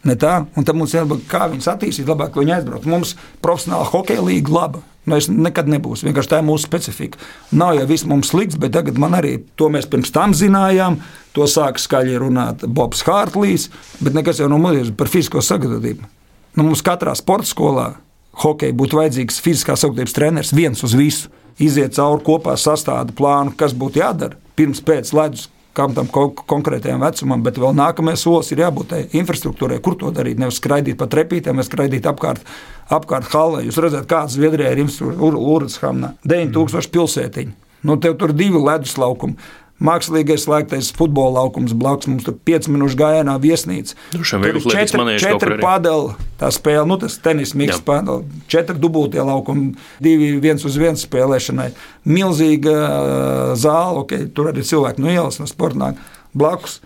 Ne tā, un tad mums jādomā, kā viņus attīstīt, labāk viņi aizbraukt. Mums profesionāla hokeja līnija laba. Nu, es nekad nebūs. Vienkārši tā ir mūsu specifika. Nav jau viss mums slikts, bet tagad man arī to mēs pirms tam zinājām. To sāk skaļi runāt Bobs Hārtlīs, bet nekas jau nav mazliet par fizisko sagatavotību. Nu, mums katrā sporta skolā hokeja būtu vajadzīgs fiziskās sagatavotības treneris viens uz visu. Iziet cauri kopā, sastāda plānu, kas būtu jādara pirms, pēc ledus kam tam konkrētajam vecumam, bet vēl nākamais solis ir jābūt tai infrastruktūrai, kur to darīt. Nevis skraidīt pa trepītēm, vai skraidīt apkārt, apkārt halē. Jūs redzat, kāds Zviedrijā ir Urushamnā 9000 pilsētiņi. Nu, tev tur divi ledus laukumi mākslīgais slēgtais futbola laukums blakus. Mums tur 5 minūšu gājienā viesnīca. Nu, tur ir 4, 4 padeli. Tā spēle, nu tas tenis miks padeli. 4 dubultie laukumi, 2 viens uz viens spēlēšanai. Milzīga zāle, ok, tur arī cilvēki no ielas, no sportnāk blakus.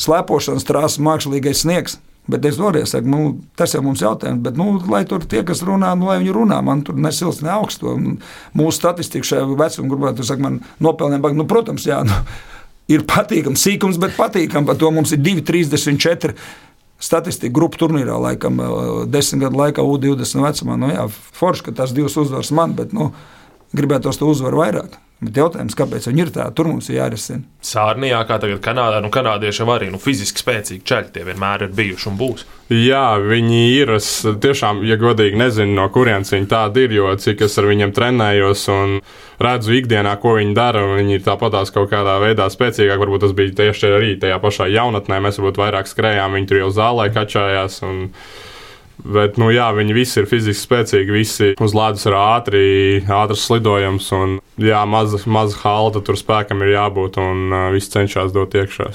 Slēpošanas trāsa, mākslīgais sniegs. Bet es vēlreiz saku, nu, tas jau mums jautājums, bet, nu, lai tur tie, kas runā, nu, lai viņi runā, man tur nesils ne augstu. Mūsu statistika šajā vecuma grupā, tu saki, man nopelniem, nu, protams, jā, nu, ir patīkams sīkums, bet patīkam, par to mums ir 2,34. Statistika grupu turnīrā, laikam, desmit gadu laikā, U20 vecumā. Nu, jā, forši, ka tās divas uzvaras man, bet nu, gribētu tos uzvaru vairāk. Bet jautājums, kāpēc viņi ir tādi, tur mums ir jārisina. Sārnijā, kā tagad Kanādā, nu, kanādieši arī nu, fiziski spēcīgi ceļi, tie vienmēr ir bijuši un būs. Jā, viņi ir. Es tiešām, ja godīgi nezinu, no kurienes viņi tādi ir, jo cik es ar viņiem trenējos un redzu ikdienā, ko viņi dara, un viņi ir tāpatās kaut kādā veidā spēcīgāk. Varbūt tas bija tieši arī tajā pašā jaunatnē, mēs varbūt vairāk skrējām, viņi tur jau zālē kačājās. Un, Bet, nu, jā, viņi visi ir fiziski spēcīgi, visi uz ledus ir ātri, ātrs lidojums, un jā, maza, maza halta tur spēkam ir jābūt, un uh, viss cenšas dot iekšā.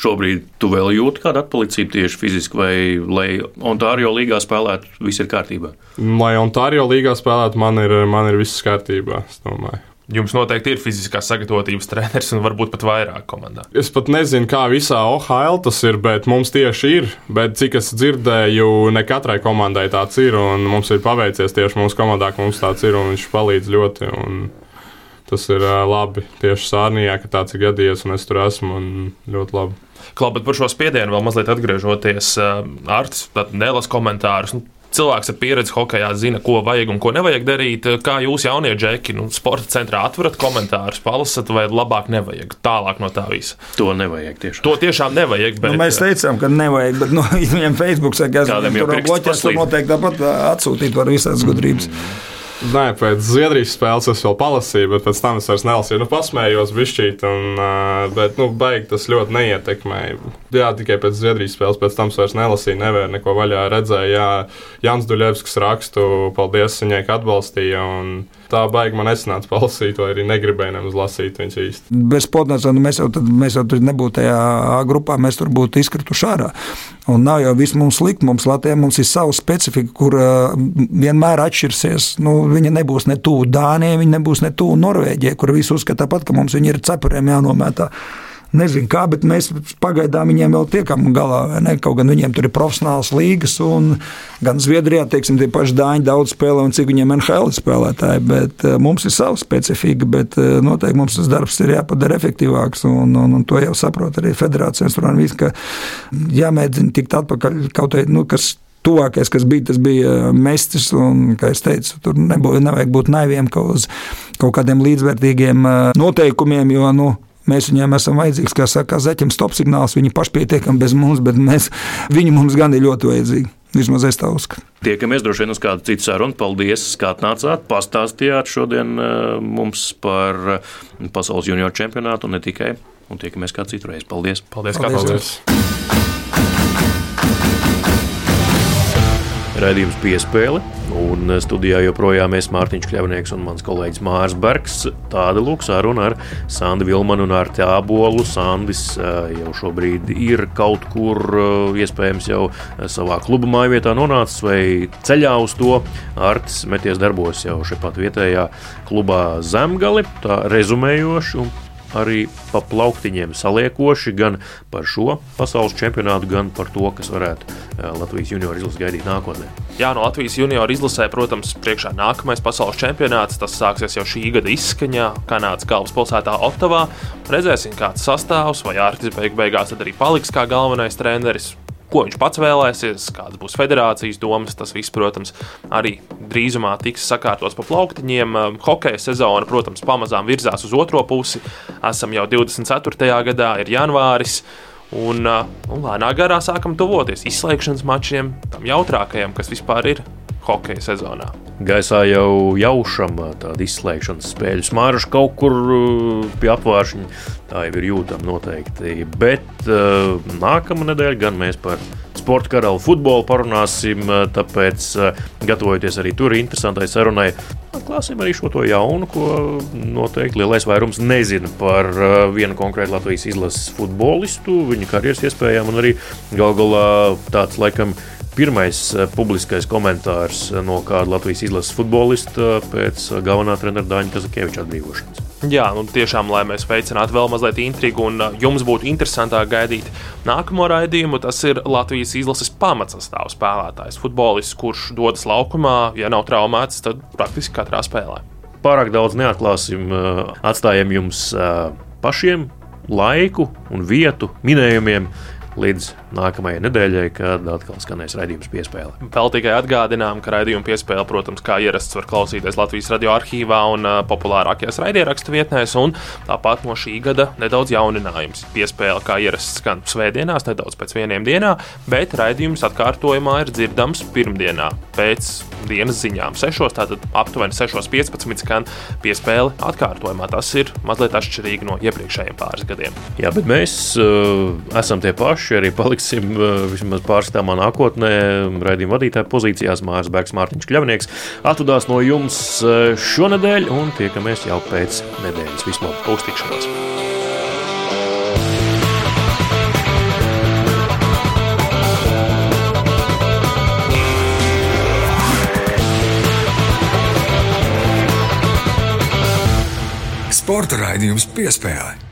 Šobrīd tu vēl jūti kādu atpalicību tieši fiziski, vai, lai Ontārio līgā spēlētu, viss ir kārtībā? Lai Ontārio līgā spēlētu, man ir, man ir viss kārtībā, es domāju. Jums noteikti ir fiziskās sagatavotības treneris un varbūt pat vairāk komandā. Es pat nezinu, kā visā OHL tas ir, bet mums tieši ir. Bet cik es dzirdēju, ne katrai komandai tāds ir. Mums ir paveicies tieši mūsu komandā, ka mums tāds ir un viņš palīdz ļoti. Tas ir labi tieši Sārnijā, ka tāds ir gadījies un es tur esmu ļoti labi. Klāt, bet par šo spiedienu vēl mazliet atgriežoties, Arts, nelas komentārus. Nu, cilvēks ar pieredzi hokeja zina, ko vajag un ko nevajag darīt. Kā jūs, jaunie džeki, nu, sporta centrā atverat komentārus, palasat, vai labāk nevajag tālāk no tā visa? To nevajag tiešām. To tiešām nevajag. Bet... Nu, mēs teicām, ka nevajag, bet nu, viņam Facebook sakās, ka tur bloķēs, tur noteikti tāpat atsūtīt var visādas gudrības. Mm. Nē, pēc Zviedrijas spēles es vēl palasīju, bet pēc tam es vairs nelasīju. Nu, pasmējos, bišķīt, un, bet, nu, beig tas ļoti neietekmēja. Jā, tikai pēc Zviedrijas spēles, pēc tam es vairs nelasīju, nevēru neko vaļā redzēju. Jā, Jans Duļevskis rakstu, paldies viņai, ka atbalstīja. Un, tā baigi man nesanāca palasīt, vai arī negribēju nemaz lasīt viņas īsti. Bez podnāca nu, mēs, jau, tad, mēs jau tur nebūtu tajā grupā, mēs tur būtu izkrituši ārā. Un nav jau viss mums slikti. Mums Latvijā mums ir sava specifika, kur uh, vienmēr atšķirsies. Nu, viņa nebūs ne tuvu Dānijai, viņa nebūs ne tuvu Norvēģijai, kur visi uzskata tāpat, ka mums viņi ir cepuriem jānomētā nezinu kā, bet mēs pagaidām viņiem vēl tiekam galā. Kaut gan viņiem tur ir profesionāls līgas, un gan Zviedrijā, teiksim, tie paši dāņi daudz spēlē, un cik viņiem NHL spēlētāji. Bet uh, mums ir sava specifika, bet uh, noteikti mums tas darbs ir jāpadara efektīvāks, un, un, un to jau saprot arī federācijas. Tur viss, ka jāmēģina tikt atpakaļ kaut kā, nu, kas tuvākais, kas bija, tas bija uh, mestis. Un, kā jau teicu, tur nebūtu, nevajag būt naiviem kaut uz kaut kādiem līdzvērtīgiem noteikumiem, jo nu, Mēs viņiem esam vajadzīgs, kā saka, zeķim stop signāls. Viņi pašpietiekami bez mums, bet mēs, viņi mums gan ir ļoti vajadzīgi. Vismaz es tā uzskatu. Tiekamies droši vien uz kādu citu sarunu. Paldies, ka atnācāt, pastāstījāt šodien eh, mums par eh, pasaules junior čempionātu un ne tikai. Un tiekamies kā citu reizi. Paldies! Paldies! paldies. paldies. Radījums piespēle, un studijā joprojām es Mārtiņš Kļavnieks un mans kolēģis Mārs Bergs. Tāda lūk saruna ar Sandu Vilmanu un ar Tābolu. Sandis jau šobrīd ir kaut kur, iespējams, jau savā kluba mājvietā nonācis vai ceļā uz to. Artis meties darbos jau šepat vietējā klubā Zemgali, tā rezumējoši arī pa plauktiņiem saliekoši gan par šo pasaules čempionātu, gan par to, kas varētu eh, Latvijas junioru izlases gaidīt nākotnē. Jā, no Latvijas junioru izlasē, protams, priekšā nākamais pasaules čempionāts. Tas sāksies jau šī gada izskaņā, Kanādas galvaspilsētā Ottavā. Redzēsim, kāds sastāvs vai Artis beig beigās arī paliks kā galvenais treneris ko viņš pats vēlēsies, kādas būs federācijas domas. Tas viss, protams, arī drīzumā tiks sakārtots pa plauktiņiem. Hokeja sezona, protams, pamazām virzās uz otro pusi. Esam jau 24. gadā, ir janvāris. Un, un lēnā garā sākam tuvoties izslēgšanas mačiem, tam jautrākajam, kas vispār ir hokeja sezonā. Gaisā jau jaušam tādu izslēgšanas spēļu smāruši kaut kur pie apvāršņa. Tā jau ir jūtama noteikti. Bet uh, nākamā nedēļa gan mēs par sporta karalu futbolu parunāsim, tāpēc gatavojoties arī tur interesantai sarunai. Atklāsim arī šo jaunu, ko noteikti lielais vairums nezina par vienu konkrētu Latvijas izlases futbolistu, viņa karjeras iespējām un arī gal galā tāds laikam pirmais eh, publiskais komentārs eh, no kāda Latvijas izlases futbolista pēc eh, galvenā trenera Dāņa Kazakieviča atbrīvošanas. Jā, nu tiešām, lai mēs veicinātu vēl mazliet intrigu un jums būtu interesantāk gaidīt nākamo raidījumu, tas ir Latvijas izlases pamatsastāvs spēlētājs. Futbolists, kurš dodas laukumā, ja nav traumēts, tad praktiski katrā spēlē. Pārāk daudz neatklāsim, atstājam jums pašiem laiku un vietu minējumiem līdz nākamajai nedēļai, kad atkal skanēs raidījums piespēle. Vēl tikai atgādinām, ka raidījuma piespēle, protams, kā ierasts, var klausīties Latvijas radio arhīvā un populārākajās raidierakstu vietnēs, un tāpat no šī gada nedaudz jauninājums. Piespēle, kā ierasts, skan svētdienās, nedaudz pēc vieniem dienā, bet raidījums atkārtojumā ir dzirdams pirmdienā pēc dienas ziņām. 6. tātad aptuveni 6.15 skan piespēle atkārtojumā. Tas ir mazliet atšķirīgi no iepriekšējiem pāris gadiem. Jā, bet mēs uh, esam tie paši, arī paliksim uh, vismaz pārskatāmā nākotnē raidījuma vadītāja pozīcijās Mārs Bergs, Mārtiņš Kļavnieks. Atvadās no jums uh, šonadēļ un tiekamies jau pēc nedēļas vismaz uztikšanās. Sporta raidījums piespēlē.